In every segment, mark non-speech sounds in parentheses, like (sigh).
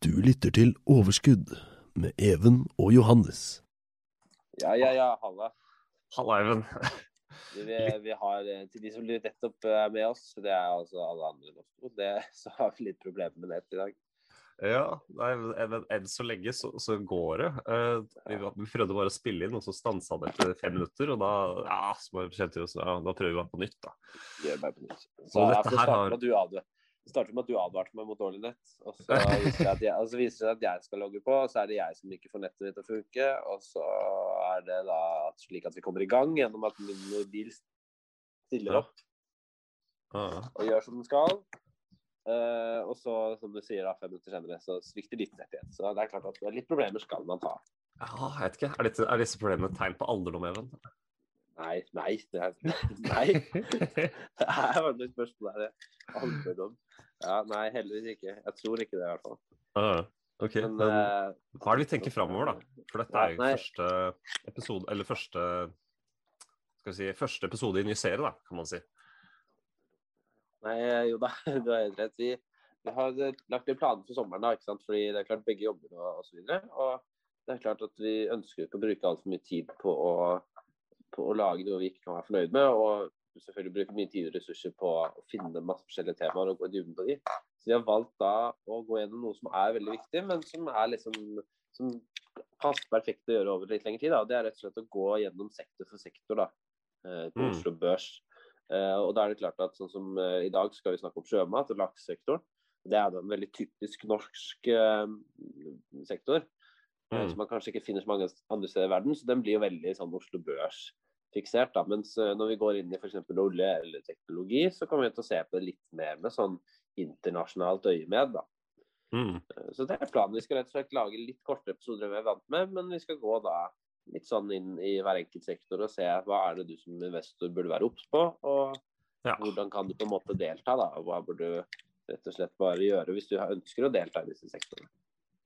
Du lytter til Overskudd med Even og Johannes. Ja, ja, ja. Halla. Halla, Even. Vi, vi har, eh, til de som nettopp er med oss, det er altså alle andre også, det, så har vi litt problemer med nett i dag. Ja, nei, men enn så lenge så, så går det. Uh, vi, vi, prøvde bare å spille inn, og så stansa det etter fem minutter. Og da ja, så kjente vi oss, ja, da prøver vi bare på nytt, da. Gjør bare på nytt. Så, så dette her har... Du advarer. Det starter med at du advarte meg mot dårlig nett. Og så (laughs) viser det, jeg, altså viser det at jeg skal logge på, og så er det jeg som ikke får nettet mitt til å funke. Og så er det da slik at vi kommer i gang gjennom at min mobil stiller opp og gjør som den skal. Uh, og så, som du sier, da, fem minutter senere så svikter ditt nett igjen. Så det er klart at litt problemer skal man ta. Ja, jeg vet ikke. Er, dette, er disse problemene tegn på alderdom, Even? Nei, nei. Det er, nei. (laughs) (laughs) Det er et spørsmål der. Alderdom. Ja, nei, heldigvis ikke. Jeg tror ikke det, i hvert fall. Uh, ok, men, men uh, hva er det vi tenker framover, da? For dette er jo nei. første episode, eller første skal vi si, første episode i ny serie, da, kan man si. Nei, jo da, (laughs) du har helt rett. Vi, vi, har lagt en plan for sommeren, da, ikke sant? fordi det er klart begge jobber og osv. Og, og det er klart at vi ønsker ikke å bruke altfor mye tid på å, på å, lage noe vi ikke kan være fornøyd med. Og selvfølgelig bruker mye tid og ressurser på å finne masse forskjellige temaer og gå i dybden på de. Så vi har valgt da å gå gjennom noe som er veldig viktig, men som er liksom som passer perfekt å gjøre over litt lengre tid. Da. Det er rett og slett å gå gjennom sektor for sektor da, eh, på mm. Oslo Børs. Uh, og da er det klart at sånn som uh, I dag skal vi snakke om sjømat og laksesektoren. Det er en veldig typisk norsk uh, sektor. Mm. Som man kanskje ikke finner så mange andre steder i verden. Så den blir jo veldig sånn Oslo Børs-fiksert. da, Mens når vi går inn i f.eks. olje eller teknologi, så kommer vi til å se på det litt mer med sånn internasjonalt øyemed. da. Mm. Så det er planen. Vi skal rett og slett lage litt kortere episoder enn vi er vant med, men vi skal gå da litt sånn inn i hver enkelt sektor og se hva er det du som investor burde være obs på, og ja. hvordan kan du på en måte delta. da, Hva burde du rett og slett bare gjøre hvis du ønsker å delta i disse sektorene.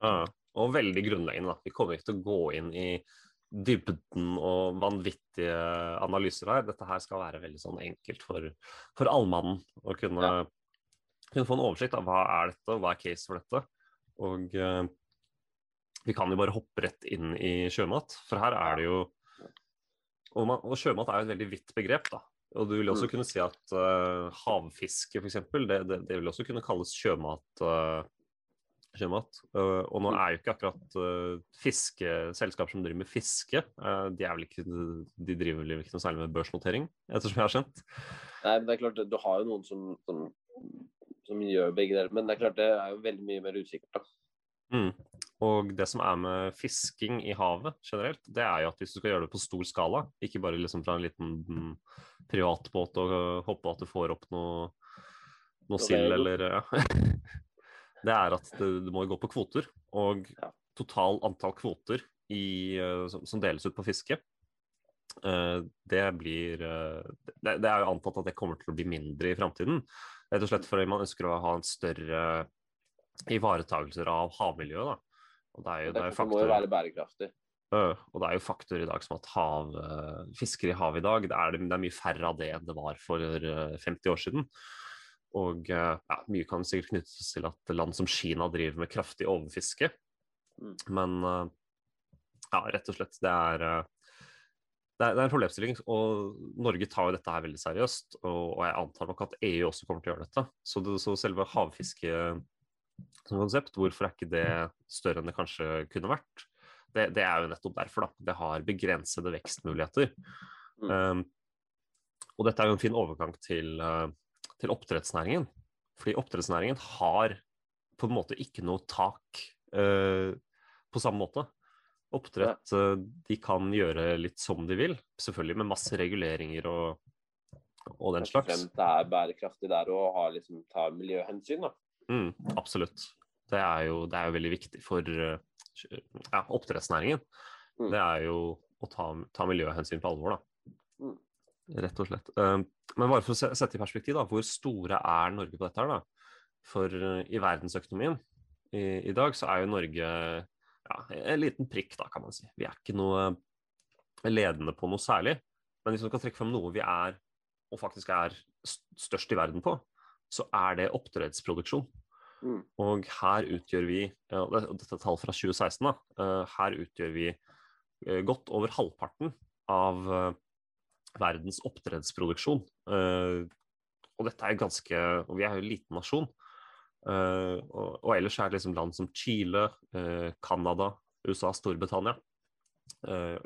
Ja, og veldig grunnleggende. da. Vi kommer ikke til å gå inn i dybden og vanvittige analyser her. Dette her skal være veldig sånn enkelt for, for allmannen å kunne, ja. kunne, få en oversikt av hva er dette, hva er case for dette. Og eh, vi kan jo bare hoppe rett inn i sjømat, for her er det jo Og, man, og sjømat er jo et veldig vidt begrep, da. Og du vil også mm. kunne si at uh, havfiske, f.eks., det, det, det vil også kunne kalles sjømat. Uh, sjømat. Uh, og nå er jo ikke akkurat fiskeselskap fiske, selskaper som driver med fiske, uh, de, er vel ikke, de driver vel ikke noe særlig med børsnotering, ettersom jeg har skjønt? Nei, men det er klart, du har jo noen som, som, som gjør begge deler, men det er klart det er jo veldig mye mer usikkert. da. Mm. Og det som er med fisking i havet generelt, det er jo at hvis du skal gjøre det på stor skala, ikke bare liksom fra en liten mm, privatbåt og håpe at du får opp noe, noe sild eller ja. (laughs) Det er at det, det, må gå på kvoter. Og total antall kvoter i, eh, som, som, deles ut på fiske, uh, det blir uh, det, det, er jo antatt at det kommer til å bli mindre i framtiden. Rett og slett fordi man ønsker å ha en større ivaretagelser av havmiljøet. Da. Og det, er jo, det, faktor, må jo være bærekraftig. Og det er jo faktor i dag som at hav, fisker i havet i dag, det er, det er, mye færre av det enn det var for 50 år siden. Og ja, mye kan sikkert knyttes til at land som Kina driver med kraftig overfiske. Mm. Men ja, rett og slett, det er det er, det er, en problemstilling, og Norge tar jo dette her veldig seriøst. Og, og jeg antar nok at EU også kommer til å gjøre dette. Så, det, så selve havfiske som konsept. Hvorfor er ikke det større enn det kanskje kunne vært? Det, det er jo nettopp derfor. da. Det har begrensede vekstmuligheter. Mm. Um, og dette er jo en fin overgang til, uh, til, oppdrettsnæringen. Fordi oppdrettsnæringen har på en måte ikke noe tak uh, på samme måte. Oppdrett uh, de kan gjøre litt som de vil, selvfølgelig med masse reguleringer og, og den slags. det er bærekraftig der og har liksom, tar miljøhensyn. da. Mm, absolutt. Det er, jo, det er jo veldig viktig for eh, ja, oppdrettsnæringen. Mm. Det er jo å ta, ta miljøhensyn på alvor, da. Rett og slett. Eh, Men bare for å sette i perspektiv, da, hvor store er Norge på dette her, da? For eh, i verdensøkonomien i, i dag så er jo Norge ja, en liten prikk, da, kan man si. Vi er ikke noe ledende på noe særlig. Men hvis man skal trekke frem noe vi er, og faktisk er størst i verden på, så er det oppdrettsproduksjon. Mm. Og her utgjør vi, og dette er tall fra 2016, da, eh, her utgjør vi eh, godt over halvparten av eh, verdens oppdrettsproduksjon. Eh, og dette er ganske, og vi er jo en liten nasjon. Eh, og, og ellers er det liksom land som Chile, eh, Canada, USA, Storbritannia.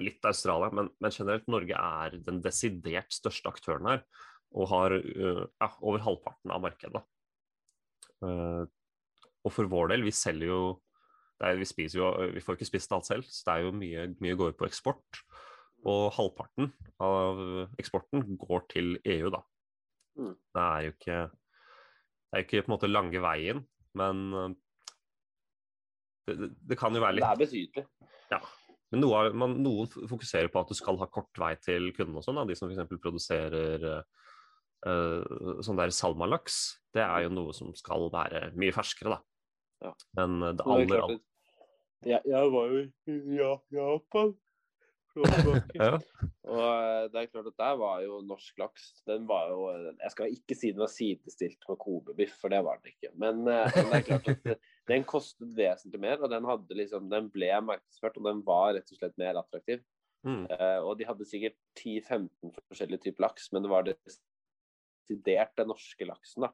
litt Australia, men, men generelt Norge er den desidert største aktøren her. Og har ja, over halvparten av markedet. Og for vår del, vi selger jo er, vi, jo, vi får ikke spist alt selv, så det er jo mye, mye går på eksport. Og halvparten av eksporten går til EU, da. Mm. Det er jo ikke Det er jo ikke på en måte lange veien, men eh, det, det, det kan jo være litt Det er betydelig. ja. Men noe, man, noen fokuserer på at du skal ha kort vei til kunden og sånn, de som f.eks. produserer uh, sånn der salmalaks. Det er jo noe som skal være mye ferskere, da. Ja. Men det aller, er aller, jeg, jeg var jo i Japan. for noen år tilbake. (laughs) ja. Og eh, det er klart at der var jo norsk laks Den var jo Jeg skal ikke si den var sidestilt med kobebiff, for det var den ikke. Men, eh, men det er klart at den kostet vesentlig mer, og den, hadde liksom, den ble markedsført, og den var rett og slett mer attraktiv. Mm, Uh, og de hadde sikkert 10-15 forskjellige typer laks, men det var desidert den norske laksen da,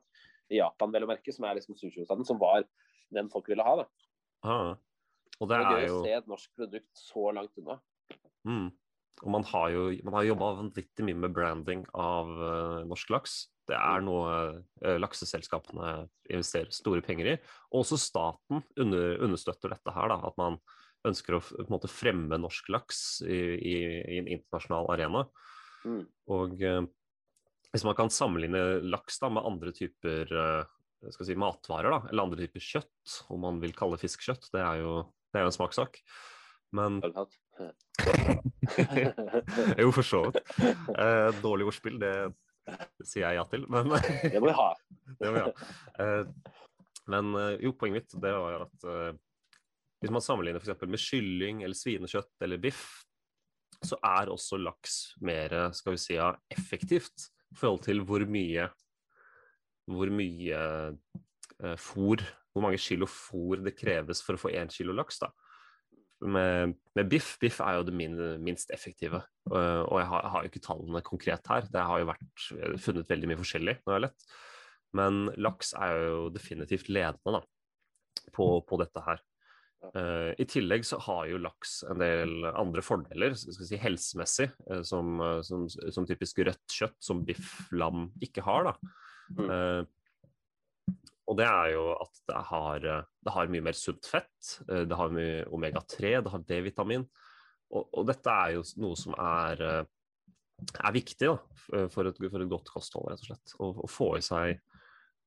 i Japan, vel å merke, som er liksom sushibestanden, som var den folk ville ha. da. ah. Og Det det er er gøy jo å se et norsk produkt så langt unna. Mm. Og man har jo man har jobba vanvittig mye med branding av uh, norsk laks. Det er Mm. noe uh, lakseselskapene investerer store penger i. Og også staten under, understøtter dette her, da, at man ønsker å måte fremme norsk laks i, i, i en internasjonal arena. Mm. Og uh, hvis man kan sammenligne laks da, med andre typer si, matvarer, da, eller andre typer kjøtt, om man vil kalle fiskekjøtt, det er jo, det er jo en smakssak. Men? (laughs) jo, for så vidt. Eh, dårlig ordspill, det, sier jeg ja til, men (laughs) Det må vi ha. må vi ha. Eh, men eh, jo, poenget mitt det var at eh, hvis man sammenligner f.eks. med kylling eller svinekjøtt eller biff, så er også laks mer skal vi si, ja, effektivt i forhold til hvor mye hvor mye eh, fôr, hvor mange kilo fôr det kreves for å få én kilo laks. da. Med, med biff, biff er jo det min, minst effektive, eh, og jeg har, jeg har jo ikke tallene konkret her. Det har jo vært funnet veldig mye forskjellig når jeg har lett. Men laks er jo definitivt ledende da, på, på dette her. Uh, I tillegg så har jo laks en del andre fordeler, si helsemessig, uh, som, som, som typisk rødt kjøtt, som biff, lam ikke har. da. Mm. Eh, og det er jo at det har, eh, det har mye mer sunt fett, eh, det har mye omega-3, det har D-vitamin. Og, og dette er jo noe som er, eh, er viktig da, for, et, for et godt kosthold, rett og slett. Å å få i seg,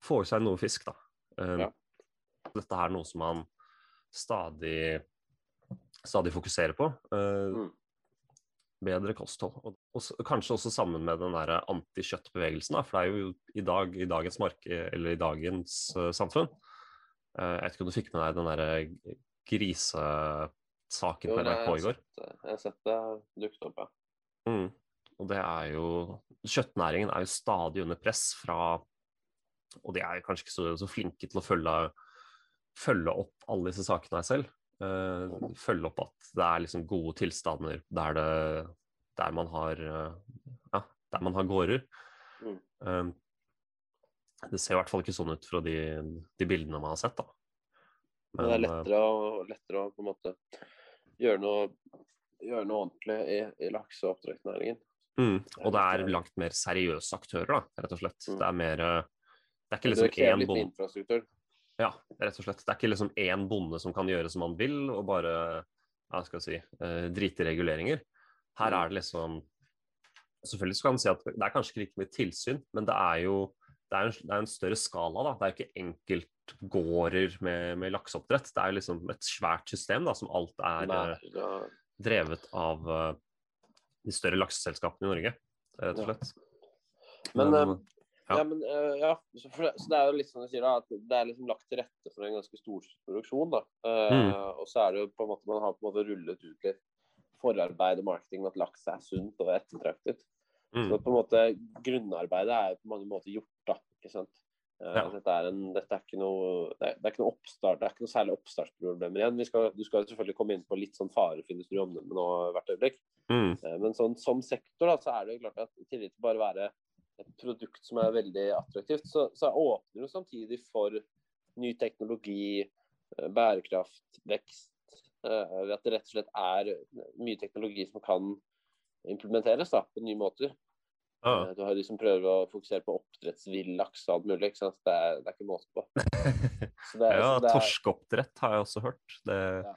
få i seg noe fisk, da. Eh, Ja. Dette er noe som man stadig, stadig fokuserer på. Eh, Mm. Bedre kosthold. Og, og kanskje også sammen med den der antikjøttbevegelsen, for det er jo i, dag, i dagens mark, eller i dagens uh, samfunn uh, Jeg vet ikke om du fikk med deg den derre grisesaken Jo, på NRK i går? Jeg har sett det dukket opp, ja. Mm. Og det er jo Kjøttnæringen er jo stadig under press fra Og de er kanskje ikke så, så flinke til å følge, følge opp alle disse sakene her selv. Uh, følge opp at det er liksom gode tilstander der, det, der man har eh, Ja, der man har gårder. Mm. Eh, det ser i hvert fall ikke sånn ut fra de, de bildene man har sett, da. Men det er eh, lettere å, lettere å på en måte gjøre noe, gjøre noe ordentlig i, i lakse- og oppdrettsnæringen. Mm, og det er langt mer seriøse aktører, da, rett og slett. Mm. Det er mer eh, Det er ikke liksom én bonde. Ja, rett og slett. Det er ikke liksom én bonde som kan gjøre som han vil, og bare ja, skal jeg si, drite i reguleringer. Her er det liksom Selvfølgelig skal man si at det er kanskje ikke like mye tilsyn, men det er jo det er, en, det er en større skala. da. Det er ikke enkeltgårder med, med lakseoppdrett. Det er liksom et svært system da, som alt er Nei, eh, ja. drevet av eh, de større lakseselskapene i Norge, rett og slett. Men, Men, uh, ja. ja. men uh, ja, så, det- så det er jo litt sånn jeg sier da, at det er liksom lagt til rette for en ganske stor produksjon. da. Uh, Mm. Og så er det jo på en måte man har på en måte rullet ut litt forarbeid og marketing at laks er sunt og ettertraktet. Mm. Så på en måte grunnarbeidet er på mange måter gjort, da. ikke sant? Eh, Ja. Dette, er en, dette er ikke noe det er, det er ikke noe oppstart, det er ikke noe særlig oppstartsproblemer igjen. Vi skal, du skal selvfølgelig komme inn på litt sånn farefinnes du omdømme nå hvert øyeblikk. Mm. Eh, Men sånn, som sektor da, så er det jo klart at i tillegg til bare å være et produkt som er veldig attraktivt, så, så åpner det samtidig for ny teknologi, eh, bærekraft, vekst. Eh, At det rett og slett er mye teknologi som kan implementeres da, på nye måter. Ja. Eh, Du har de som prøver å fokusere på oppdrettsvillaks og alt mulig. Det er, det er ikke måte på. (laughs) Så det, ja, det er- torskeoppdrett har jeg også hørt. Det, Ja.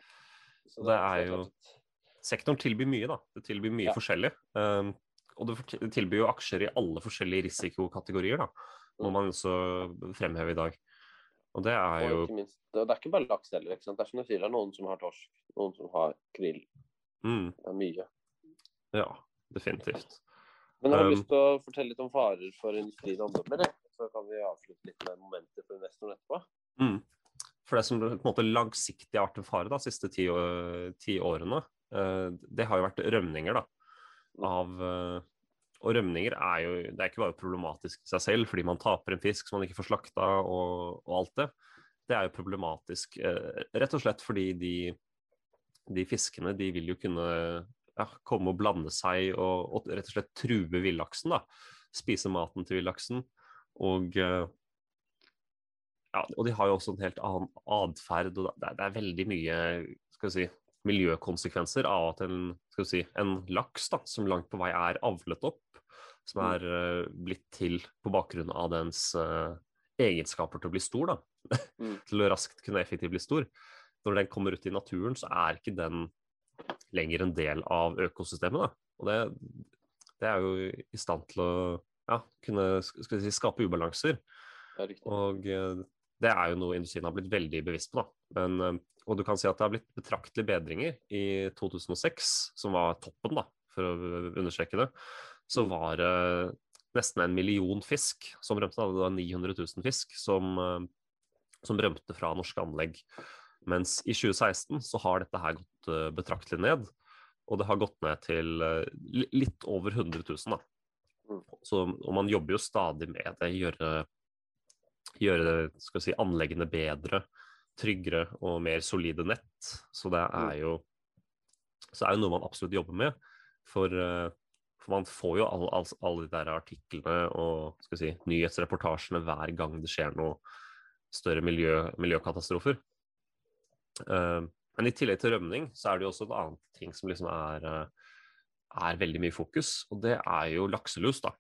så det er jo- klart sektoren tilbyr mye, da. Det tilbyr mye Ja. forskjellig. Um, og det tilbyr jo aksjer i alle forskjellige risikokategorier, da. Må Mm. man også fremheve i dag. Og det er jo minst, det er ikke bare laks heller. ikke sant? Det er som du sier, det er noen som har torsk, noen som har krill. mm, Det er mye. Ja, definitivt. Men jeg har Um, lyst til å fortelle litt om farer for industrien og omdømmer. Så kan vi avslutte litt med momenter for investoren etterpå. Mm. For det som på en måte langsiktig har vært en fare de siste ti, ti årene, eh, det har jo vært rømninger, da. Av eh, Og rømninger er jo Det er ikke bare problematisk i seg selv fordi man taper en fisk som man ikke får slakta og, og alt det. Det er jo problematisk eh, rett og slett fordi de, de fiskene de vil jo kunne ja, komme og blande seg og, og rett og slett true villaksen. da. Spise maten til villaksen. Og eh, ja, og de har jo også en helt annen atferd. og Det er, det er veldig mye skal vi si, miljøkonsekvenser av at en, skal vi si, en laks da, som langt på vei er avlet opp, som er uh, blitt til på bakgrunn av dens uh, egenskaper til å bli stor, da. (laughs) Mm. til å raskt kunne effektivt bli stor. Når den kommer ut i naturen, så er ikke den lenger en del av økosystemet. Da. Og det, det er jo i stand til å ja, kunne si, skape ubalanser. Er. Og eh, det er jo noe industrien har blitt veldig bevisst på. Da. Men, eh, og du kan si at det har blitt betraktelige bedringer. I 2006, som var toppen, da, for å understreke det, så var det nesten en million fisk som rømte. Da. Det var 900 000 fisk som, eh, som rømte fra norske anlegg. Mens i 2016 så har dette her gått eh, betraktelig ned. Og det har gått ned til litt over 100 000, da. Mm. Så, og man jobber jo stadig med det. Gjøre gjøre si, anleggene bedre, tryggere og mer solide nett. Så det er jo, så er jo noe man absolutt jobber med. For, eh, for man får jo alle, all, all de der artiklene og si, nyhetsreportasjene hver gang det skjer noe større miljø, miljøkatastrofer. Uh, men i tillegg til rømning, så er det jo også en annen ting som liksom er, eh, er veldig mye fokus, og det er jo lakselus, da.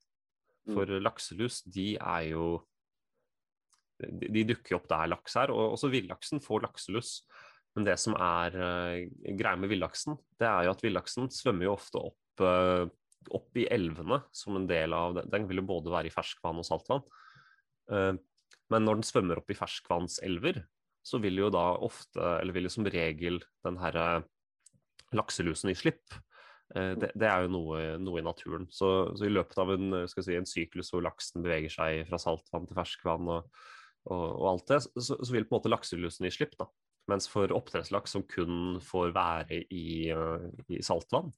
For lakselus, de er jo de, dukker opp der laks er, og også villaksen får lakselus. Men det som er uh, greia med villaksen, det er jo at villaksen svømmer jo ofte opp, uh, opp i elvene som en del av det. Den vil jo både være i ferskvann og saltvann. Uh, men når den svømmer opp i ferskvannselver, så vil jo da ofte, eller vil jo som regel, den herre lakselusen i slipp. Det, det er jo noe, noe i naturen. Så, så i løpet av en, si, en syklus hvor laksen beveger seg fra saltvann til ferskvann og, og, og alt det, så, så vil på en måte lakselusen gi slipp. da. Mens for oppdrettslaks som kun får være i, uh, i saltvann,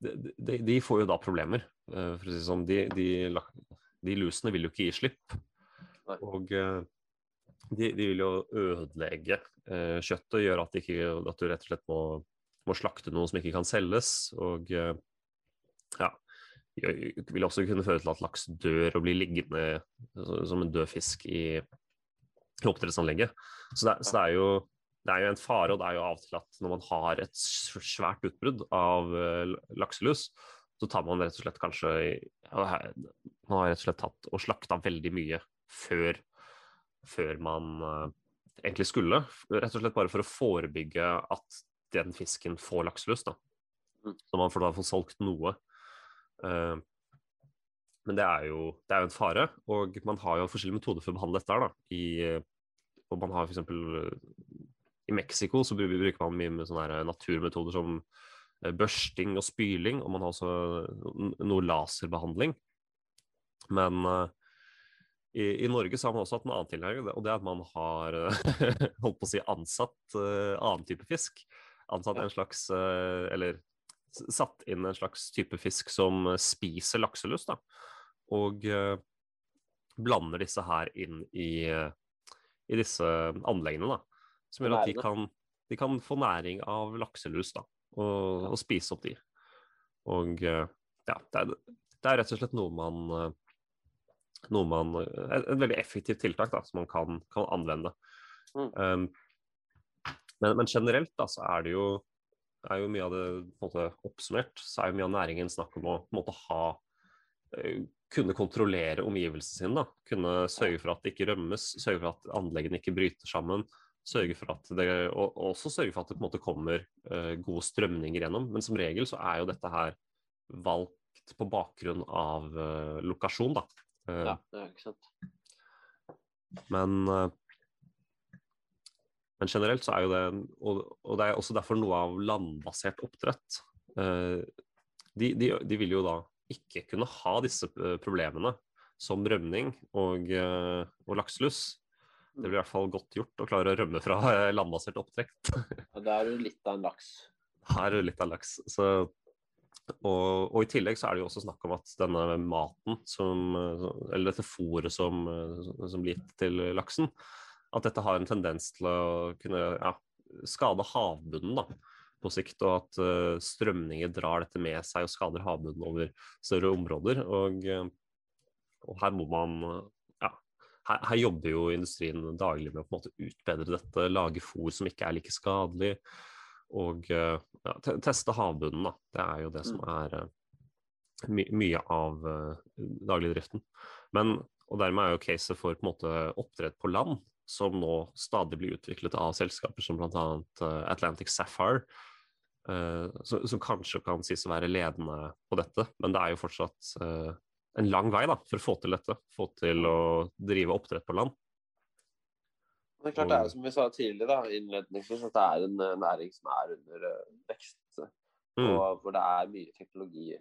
de, de, de, får jo da problemer. Uh, for å si sånn, de, de, de, lusene vil jo ikke gi slipp. Og uh, de, vil jo ødelegge kjøttet og gjøre at, ikke, at, du rett og slett må, må, slakte noe som ikke kan selges. Og ja, vil også kunne føre til at laks dør og blir liggende som en død fisk i, i oppdrettsanlegget. Så, det, så det, er jo, det, er jo, en fare, og det er jo av og til at når man har et svært utbrudd av uh, lakselus, så tar man rett og slett kanskje Man har rett og slett tatt og slakta veldig mye før, før man uh, egentlig skulle. Rett og slett bare for å forebygge at den fisken får lakselus. da. Så man får da få solgt noe. Uh, men det er, jo, det er jo en fare, og man har jo forskjellige metoder for å behandle dette. da. I, og man har for eksempel, I Mexico så bruker man mye med sånne naturmetoder som eh, børsting og spyling, og man har også noe laserbehandling. Men i, i, Norge så har man også hatt en annen tilnærming, og det er at man har (laughs) holdt på å si ansatt uh, annen type fisk. Ansatt en slags uh, Eller satt inn en slags type fisk som spiser lakselus, da. Og blander disse her inn i, i disse anleggene, da. Som gjør at de kan, de kan få næring av lakselus da, og, og, spise opp de. Og ja, det er, det er, rett og slett noe man, noe man Et, et veldig effektivt tiltak da, som man kan, kan anvende. Mm. Um, men, men, generelt da, så er det jo, er jo mye av det måte, oppsummert, så er jo mye av næringen snakk om å måte ha uh, kunne kontrollere omgivelsene sine. Da. Kunne sørge for at det ikke rømmes, sørge for at anleggene ikke bryter sammen sørge for at det, og også sørge for at det på en måte kommer uh, gode strømninger gjennom. Men som regel så er jo dette her valgt på bakgrunn av uh, lokasjon, da. Uh, ja, det er ikke sant. Men, men generelt så er jo det og, og, det er også derfor noe av landbasert oppdrett. De, de, de, vil jo da ikke kunne ha disse problemene som rømning og, og lakselus det blir i hvert fall godt gjort å klare å rømme fra landbasert oppdrett. ja, da er du litt av en laks. Her er du litt av en laks. Så, og, og, i tillegg så er det jo også snakk om at denne maten som Eller dette fôret som, som blir gitt til laksen, at dette har en tendens til å kunne ja, skade havbunnen da, på sikt, og at uh, strømninger drar dette med seg og skader havbunnen over større områder. Og, og her må man her, her, jobber jo industrien daglig med å på en måte utbedre dette, lage fôr som ikke er like skadelig, og eh, ja, teste havbunnen. Da. Det er jo det som mm. er my mye av uh, dagligdriften. Men, og dermed er jo caset for på en måte oppdrett på land, som nå stadig blir utviklet av selskaper som bl.a. Uh, Atlantic Sapphire. Uh, som, kanskje kan sies å være ledende på dette, men det er jo fortsatt uh, en lang vei da, for å få til dette. Få til å drive oppdrett på land. Det er klart det er som vi sa tidligere, da, innledningsvis, at det er en næring som er under vekst. Mm. Og hvor det er mye teknologi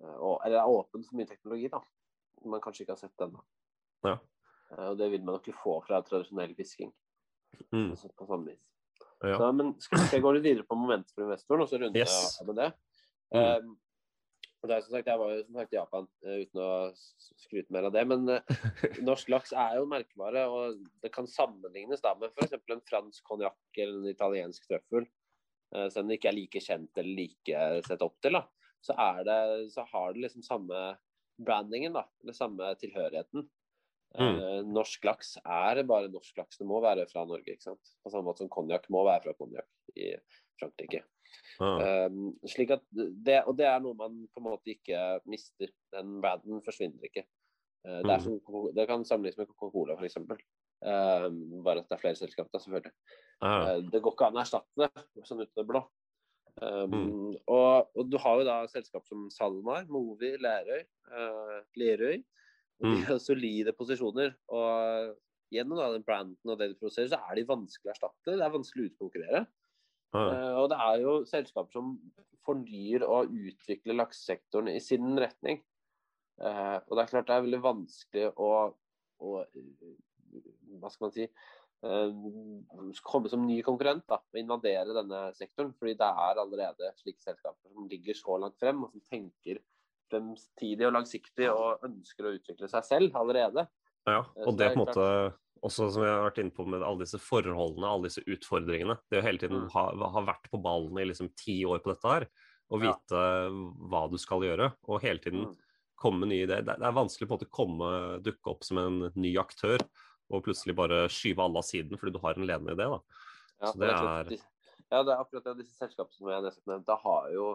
og, Eller er åpent for mye teknologi, da. Man kanskje ikke har sett den Ja. Og det vil man nok ikke få fra tradisjonell fisking. Mm. Altså, på samme vis. Ja. Så, men skal, skal jeg gå litt videre på momentet for investoren, og så runde yes. av med det? Mm. Um, og det er som sagt, Jeg var jo som sagt i Japan uh, uten å skryte mer av det. Men uh, (laughs) norsk laks er jo merkevare, og det kan sammenlignes da med f.eks. en fransk konjakk eller en italiensk trøffel. Uh, selv om det ikke er like kjent eller like sett opp til, da, så, det, så har det liksom samme brandingen, da, eller samme tilhørigheten. Mm. norsk laks er bare norsk laks. Det må være fra Norge. ikke sant? På samme måte som konjakk må være fra konjakk i Frankrike. Ah. Um, slik at det, og det er noe man på en måte ikke mister. Den braden forsvinner ikke. Uh, det, som, det, kan sammenlignes med Coca-Cola f.eks. Uh, bare at det er flere selskap da, selvfølgelig. Ah. Uh, det går ikke an å erstatte det sånn ut av det blå. Um, mm. og, og, du har jo da selskap som SalMar, Movi, Lerøy, uh, Lerøy. Og de mm. har solide posisjoner. Og gjennom da den branden og det de produserer, så er de vanskelig å erstatte. Det er vanskelig å utkonkurrere. Uh, og det er jo selskaper som fornyer og utvikler laksesektoren i sin retning. Uh, og det er klart det er veldig vanskelig å, å hva skal man si komme som ny konkurrent da, og invadere denne sektoren. Fordi det er allerede slike selskaper som ligger så langt frem, og som tenker fremtidig og langsiktig og ønsker å utvikle seg selv allerede. Ja, og det, det på en måte også som vi har vært inne på med alle disse forholdene, alle disse utfordringene. Det å hele tiden mm. ha, ha vært på ballen i liksom ti år på dette her, og vite ja. hva du skal gjøre, og hele tiden mm. komme med nye ideer. Det, det, er vanskelig på en måte å komme, dukke opp som en ny aktør og plutselig bare skyve alle av siden fordi du har en ledende idé. da. Ja, Så det er... ja, det er akkurat det. Disse selskapene som jeg nettopp nevnte, har jo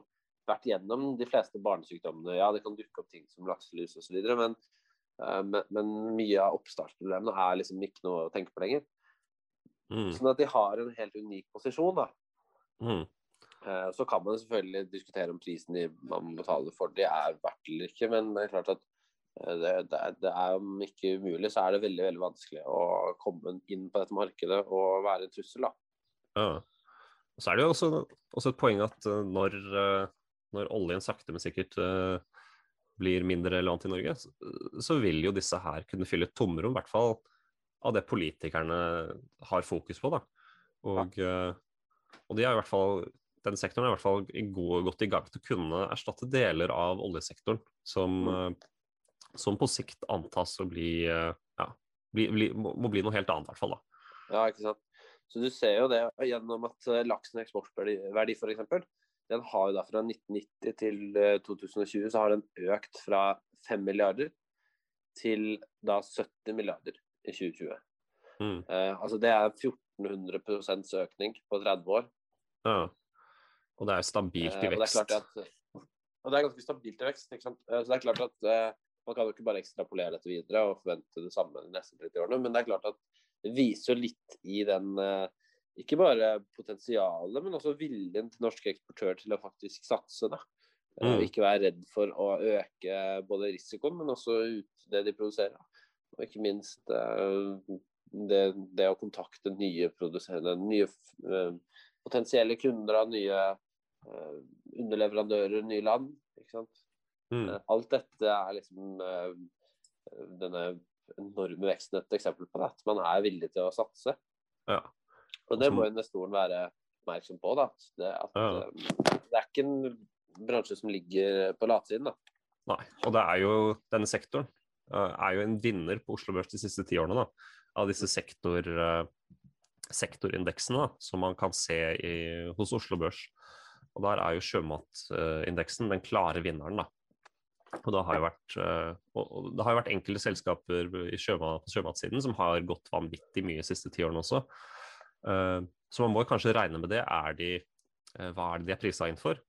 vært gjennom de fleste barnesykdommene. Ja, det kan dukke opp ting som lakselus osv., men uh, men, men, mye av oppstartsproblemene er liksom ikke noe å tenke på lenger. Mm. Sånn at de har en helt unik posisjon, da. Mm. Eh, så kan man selvfølgelig diskutere om prisen de man betaler for det er verdt eller ikke, men det er klart at Eh, det, det, det er om ikke umulig, så er det veldig veldig vanskelig å komme inn på dette markedet og være en trussel. da. Ja. Så er det jo også, også et poeng at når, uh, når, oljen sakte, men sikkert uh, blir mindre relevant i Norge, så, så, vil jo disse her kunne fylle et tomrom, i hvert fall av det politikerne har fokus på. da. Og, ja. og de har i hvert fall den sektoren er i hvert fall god, godt i gang til å kunne erstatte deler av oljesektoren, som, mm. som på sikt antas å bli, ja, bli, bli, må, må, bli noe helt annet, i hvert fall. da. Ja, ikke sant. Så du ser jo det gjennom at eh, laksen eksportverdi f.eks. Den har jo da fra 1990 til 2020 eh, så har den økt fra 5 milliarder til da 70 milliarder i 2020. Mm. Eh, altså det er 1400% økning på 30 år. Ja. Og det er stabilt i vekst. Eh, og, det at, og det er ganske stabilt i vekst. sant? Så det er klart at eh, man kan jo ikke bare ekstrapolere dette videre og forvente det samme de neste 30 årene, men det er klart at det viser jo litt i den eh, ikke bare potensialet, men også viljen til norske eksportører til å faktisk satse. da. Eh, mm. Ikke være redd for å øke både risikoen, men også ut det de produserer. Og ikke minst uh, det, det, å kontakte nye produserende, nye uh, potensielle kunder av nye underleverandører, nye land. ikke sant? Mm. alt dette er liksom denne enorme veksten et eksempel på det. At man er villig til å satse. Ja. Og det må investoren være oppmerksom på. da. Det, at, ja. Eh, det er ikke en bransje som ligger på latsiden. da. Nei, og det er jo denne sektoren uh, er jo en vinner på Oslo Børs de siste ti årene. da, Av disse sektor, uh, sektorindeksene da, som man kan se i, hos Oslo Børs. Og der er jo sjømatindeksen den klare vinneren. da. Og det har jo vært, det har jo vært enkelte selskaper i sjømat, på sjømatsiden som har gått vanvittig mye de siste ti årene også. Uh, så man må kanskje regne med det. Er de, uh, hva er det de er prisa inn for?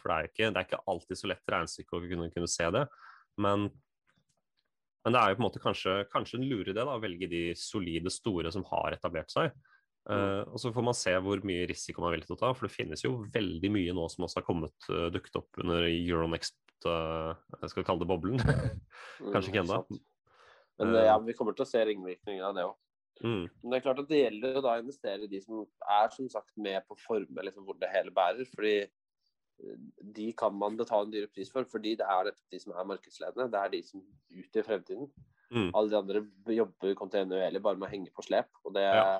For det er, ikke, det er ikke alltid så lett regnestykke å kunne, kunne, se det. Men, men, det er jo på en måte kanskje, kanskje en lure idé å velge de solide, store som har etablert seg. Uh, og så får man se hvor mye risiko man villig til å ta, for det finnes jo veldig mye nå som også har kommet uh, dukket opp under Euronext uh, Jeg skal kalle det boblen. (laughs) Kanskje ikke ennå. Men ja, vi kommer til å se ringvirkninger av det òg. Mm. Men det er klart at det gjelder å da investere i de som er som sagt med på å forme liksom, hvor det hele bærer. fordi de kan man betale en dyre pris for, fordi det er de som er markedsledende. Det er de som utgjør fremtiden. Mm. Alle de andre jobber kontinuerlig bare med å henge på slep. og det, ja.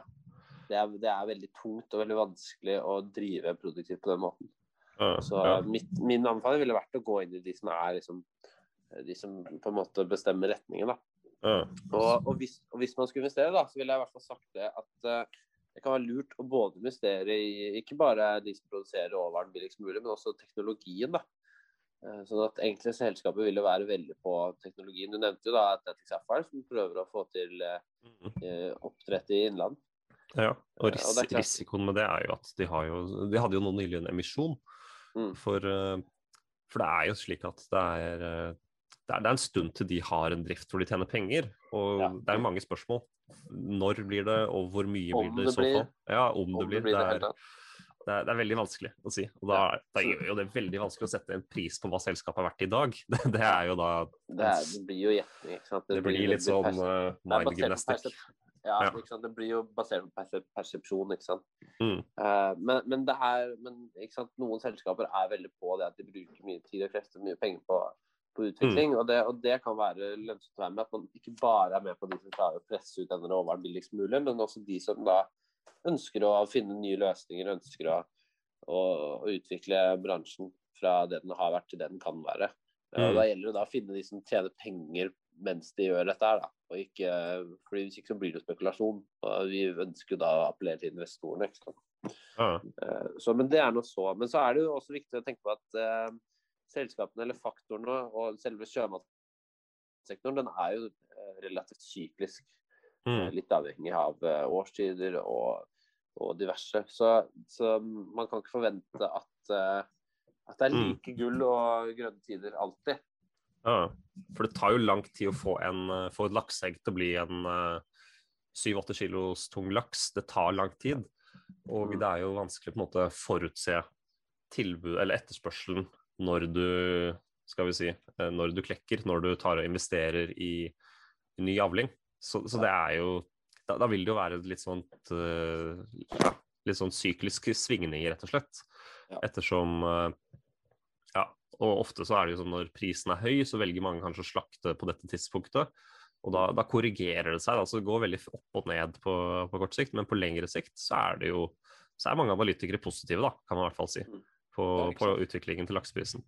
det, er, det, er, veldig tungt og veldig vanskelig å drive produktivt på den måten. Ja, Så ja. Mitt, min anbefaling ville vært å gå inn i de som er liksom, de som på en måte bestemmer retningen. da. Ja. Og, og, hvis, og, hvis, man skulle investere, da, så ville jeg i hvert fall sagt det at uh, det kan være lurt å både investere i ikke bare de som produserer råvaren billigst mulig, men også teknologien. da. Uh, sånn at egentlig selskaper vil jo være veldig på teknologien. Du nevnte jo da Atletic Sapphire, som prøver å få til uh, oppdrett i innland. Ja, og, ris og risikoen med det er jo at de, har jo, de hadde jo nå nylig en emisjon. Mm. For, for, det er jo slik at det er det er, det er, en stund til de har en drift hvor de tjener penger. Og ja. det er mange spørsmål. Når blir det, og hvor mye om blir det i så fall? Ja, om, om det blir. Det, det, er, det, er, det, er, veldig vanskelig å si. Og da, da gjør jo det veldig vanskelig å sette en pris på hva selskapet har vært i dag. (laughs) Det, er jo da Det, blir jo gjetning, ikke sant. Det, blir, litt sånn uh, mind gymnastic. Ja, ja. det blir jo basert på persepsjon, ikke sant. Mm. Uh, men, men, det er, men noen selskaper er veldig på det at de bruker mye tid og krefter, mye penger på på utvikling. Mm. Og, det, og, det, kan være lønnsomt å være med. At man ikke bare er med på de som klarer å presse ut denne råvaren billigst mulig, men også de som da ønsker å finne nye løsninger, ønsker å, å, å utvikle bransjen fra det den har vært til det den kan være. Mm. Og Da gjelder det da å finne de som tjener penger mens de gjør dette her. da. Og ikke, fordi Hvis ikke så blir det spekulasjon. og Vi ønsker da å appellere til investorene. ikke sant? Ja. Eh, så, men det er noe så. Men så er det jo også viktig å tenke på at uh, selskapene eller faktorene og selve sjømatsektoren den er jo eh, relativt syklisk. Mm. Eh, litt avhengig av eh, årstider og, og diverse. Så, så, man kan ikke forvente at, at det er mm. like gull og grønne tider alltid. Ja, for det tar jo lang tid å få, en, få et lakseegg til å bli en syv-åtte kilos tung laks. Det tar lang tid. Og mm. det er jo vanskelig på en måte forutse tilbud eller etterspørselen når du skal vi si, eh, når du klekker, når du tar og investerer i ny avling. Så, så det er jo da, da, vil det jo være litt sånt uh, ja, litt sånn sykliske svingninger, rett og slett. Ja. Ettersom uh, Ja, og ofte så er det jo sånn når prisen er høy, så velger mange kanskje å slakte på dette tidspunktet. Og da, da korrigerer det seg. Altså det går veldig opp og ned på, på, kort sikt, men på lengre sikt så er det jo så er mange analytikere positive, da, kan man i hvert fall si, mm. På, på utviklingen til lakseprisen.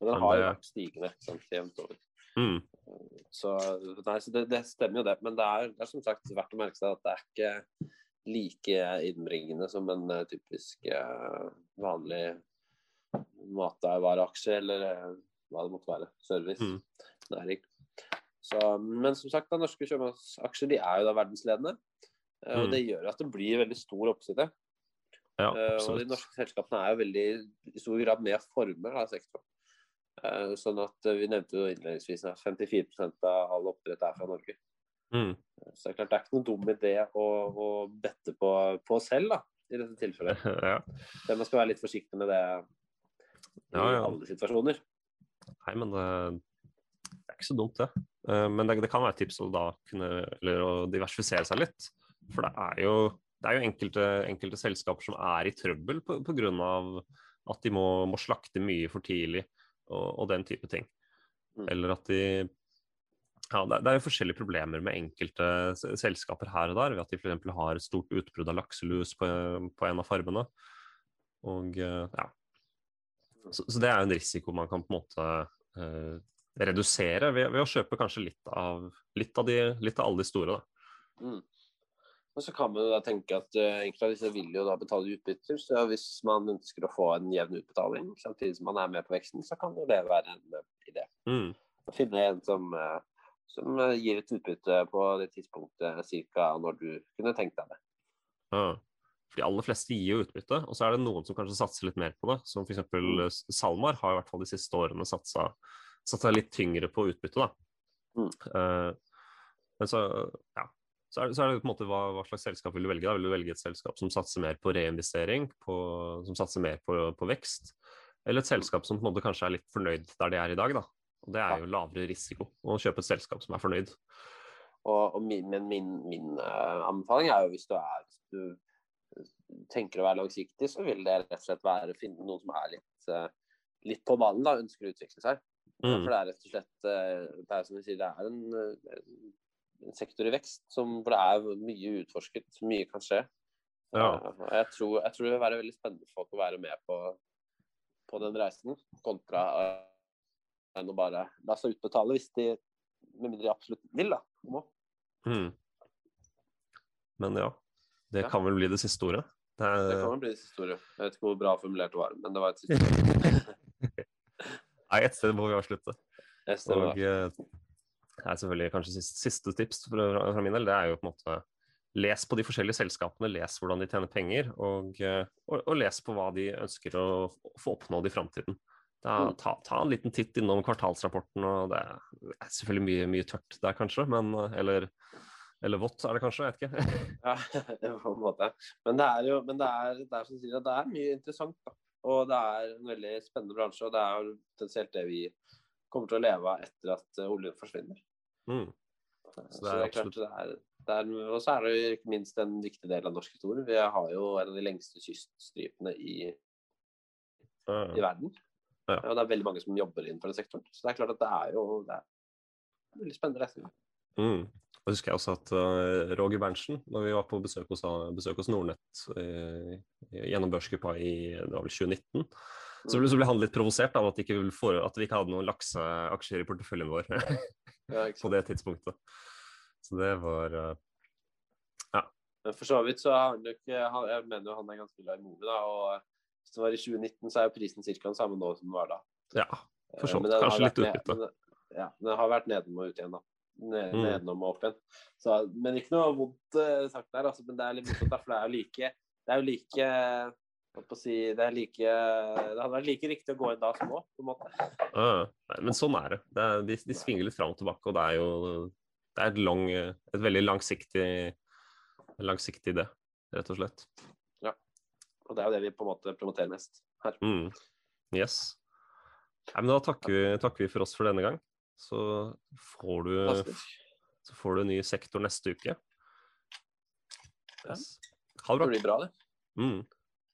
Men den har jo vært stigende sant, jevnt over. Mm. Så, nei, så det, det, stemmer jo det. Men det er, det er, som sagt verdt å merke seg at det er ikke like innbringende som en uh, typisk uh, vanlig matvareaksje eller uh, hva det måtte være. Service, mm. næring. Så, men som sagt, da, norske sjømannsaksjer de er jo da verdensledende. Mm. Og det gjør at det blir veldig stor oppside. Ja, og de norske selskapene er jo veldig i stor grad med former forme av sektoren. Eh, sånn at eh, Vi nevnte jo innledningsvis at 54 av all oppdrett er fra Norge. Mm. Eh, så det er klart det er ikke noen dum idé å, å bette på, på selv, da, i dette tilfellet. (laughs) ja. Det man skal være litt forsiktig med det i ja, ja. alle situasjoner. Nei, men det, det, er ikke så dumt, det. Men det, det kan være et tips å da kunne eller å diversifisere seg litt. For det er jo, det er jo enkelte, enkelte, selskaper som er i trøbbel pga. at de må, må slakte mye for tidlig og, og den type ting. Mm. Eller at de ja, det, er jo forskjellige problemer med enkelte selskaper her og der. Ved at de f.eks. har et stort utbrudd av lakselus på, på, en av farmene. Og eh, ja. Så, så, det er jo en risiko man kan på en måte eh, redusere ved, ved, å kjøpe kanskje litt av, litt av, de, litt av alle de store. Da. Mm. Og så kan man jo da tenke at uh, enkelte av disse vil jo da betale utbytter. Så hvis man ønsker å få en jevn utbetaling samtidig som man er med på veksten, så kan jo det være en uh, idé. Mm. Å finne en som, uh, som gir et utbytte på det tidspunktet ca. når du kunne tenkt deg det. Ja. For de aller fleste gir jo utbytte, og så er det noen som kanskje satser litt mer på det. Som f.eks. Mm. SalMar har i hvert fall de siste årene satsa, satsa litt tyngre på utbytte, da. Mm. men så, ja, så er, det, så er det på en måte hva, hva, slags selskap vil du velge. da? Vil du velge et selskap som satser mer på reinvestering, på, som satser mer på, på, vekst? Eller et selskap som på en måte kanskje er litt fornøyd der de er i dag? da? Og Det er jo lavere risiko å kjøpe et selskap som er fornøyd. Og, og min, men min, min uh, anbefaling er jo hvis du, er, hvis du tenker å være langsiktig, så vil det rett og slett være å finne noen som er litt, uh, litt på ballen, da, ønsker å utvikle seg. Mm. For det er rett og slett uh, det er som vi sier, det er en en sektor i vekst som, for det er mye utforsket, mye kan skje. Ja. Jeg, tror, jeg, tror, det vil være veldig spennende for folk å være med på, på den reisen, kontra uh, enn å bare la seg utbetale hvis de med mindre de absolutt vil, da. Må. Mm. Men ja, det ja. kan vel bli det siste ordet? Det, er... det kan vel bli det siste ordet. Jeg vet ikke hvor bra formulert det var, men det var et (laughs) siste ord. Nei, et sted må vi avslutte. Og, er selvfølgelig kanskje siste, siste tips fra, min del, det er jo på en måte Les på de forskjellige selskapene, les hvordan de tjener penger, og, eh, og, og les på hva de ønsker å få oppnådd i framtiden. Da, Ta, ta, en liten titt innom kvartalsrapporten, og det er selvfølgelig mye, mye tørt der, kanskje, men Eller, eller vått er det kanskje, jeg vet ikke. (laughs) ja, (laughs) på en måte. Men det er jo men det er, det er, sier, det er mye interessant, da. Og det er en veldig spennende bransje, og det er potensielt det vi kommer til å leve av etter at oljen forsvinner. Mm. Så, det er, så det er klart det er, Og så er det jo ikke minst en viktig del av norsk historie. Vi har jo en av de lengste kyststripene i, ja. i verden. Ja. Og det er veldig mange som jobber innenfor den sektoren. Så det er klart at det er jo det er veldig spennende reising. Mm. Jeg husker også at uh, Roger Berntsen, da vi var på besøk hos, besøk hos Nordnett uh, gjennom børsgruppa i det var vel 2019, så ble, så ble han litt provosert av at, ikke at vi ikke hadde noen lakseaksjer i porteføljen vår. (laughs) ja, på det tidspunktet. Så det var uh, Ja. Men for så vidt så har han ikke Jeg mener jo han er ganske glad i Movi, da. Og hvis det var i 2019, så er jo prisen ca. den samme nå som den var da. Ja, for så vidt. Kanskje litt utbytte. Ja, den har vært nedenom og ut igjen, da. Ned, mm. Nedenom og opp igjen. Så, men ikke noe vondt sagt der, altså. Men det er litt morsomt, for det er jo like Det er jo like Si, det, er like, det hadde vært like riktig å gå inn da som nå, på en måte. Uh, men sånn er det. det er, de, de, svinger litt fram og tilbake, og det er jo det er et, lang, et veldig langsiktig, langsiktig idé, rett og slett. Ja. Og det er jo det vi på en måte promoterer mest her. Mm. Yes. Nei, men da takker vi, takker vi for oss for denne gang. Så får du, så får du en ny sektor neste uke. Yes. Ha det bra. Det blir bra, det. Mm.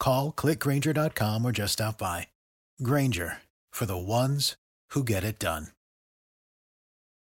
Call clickgranger.com or just stop by. Granger for the ones who get it done.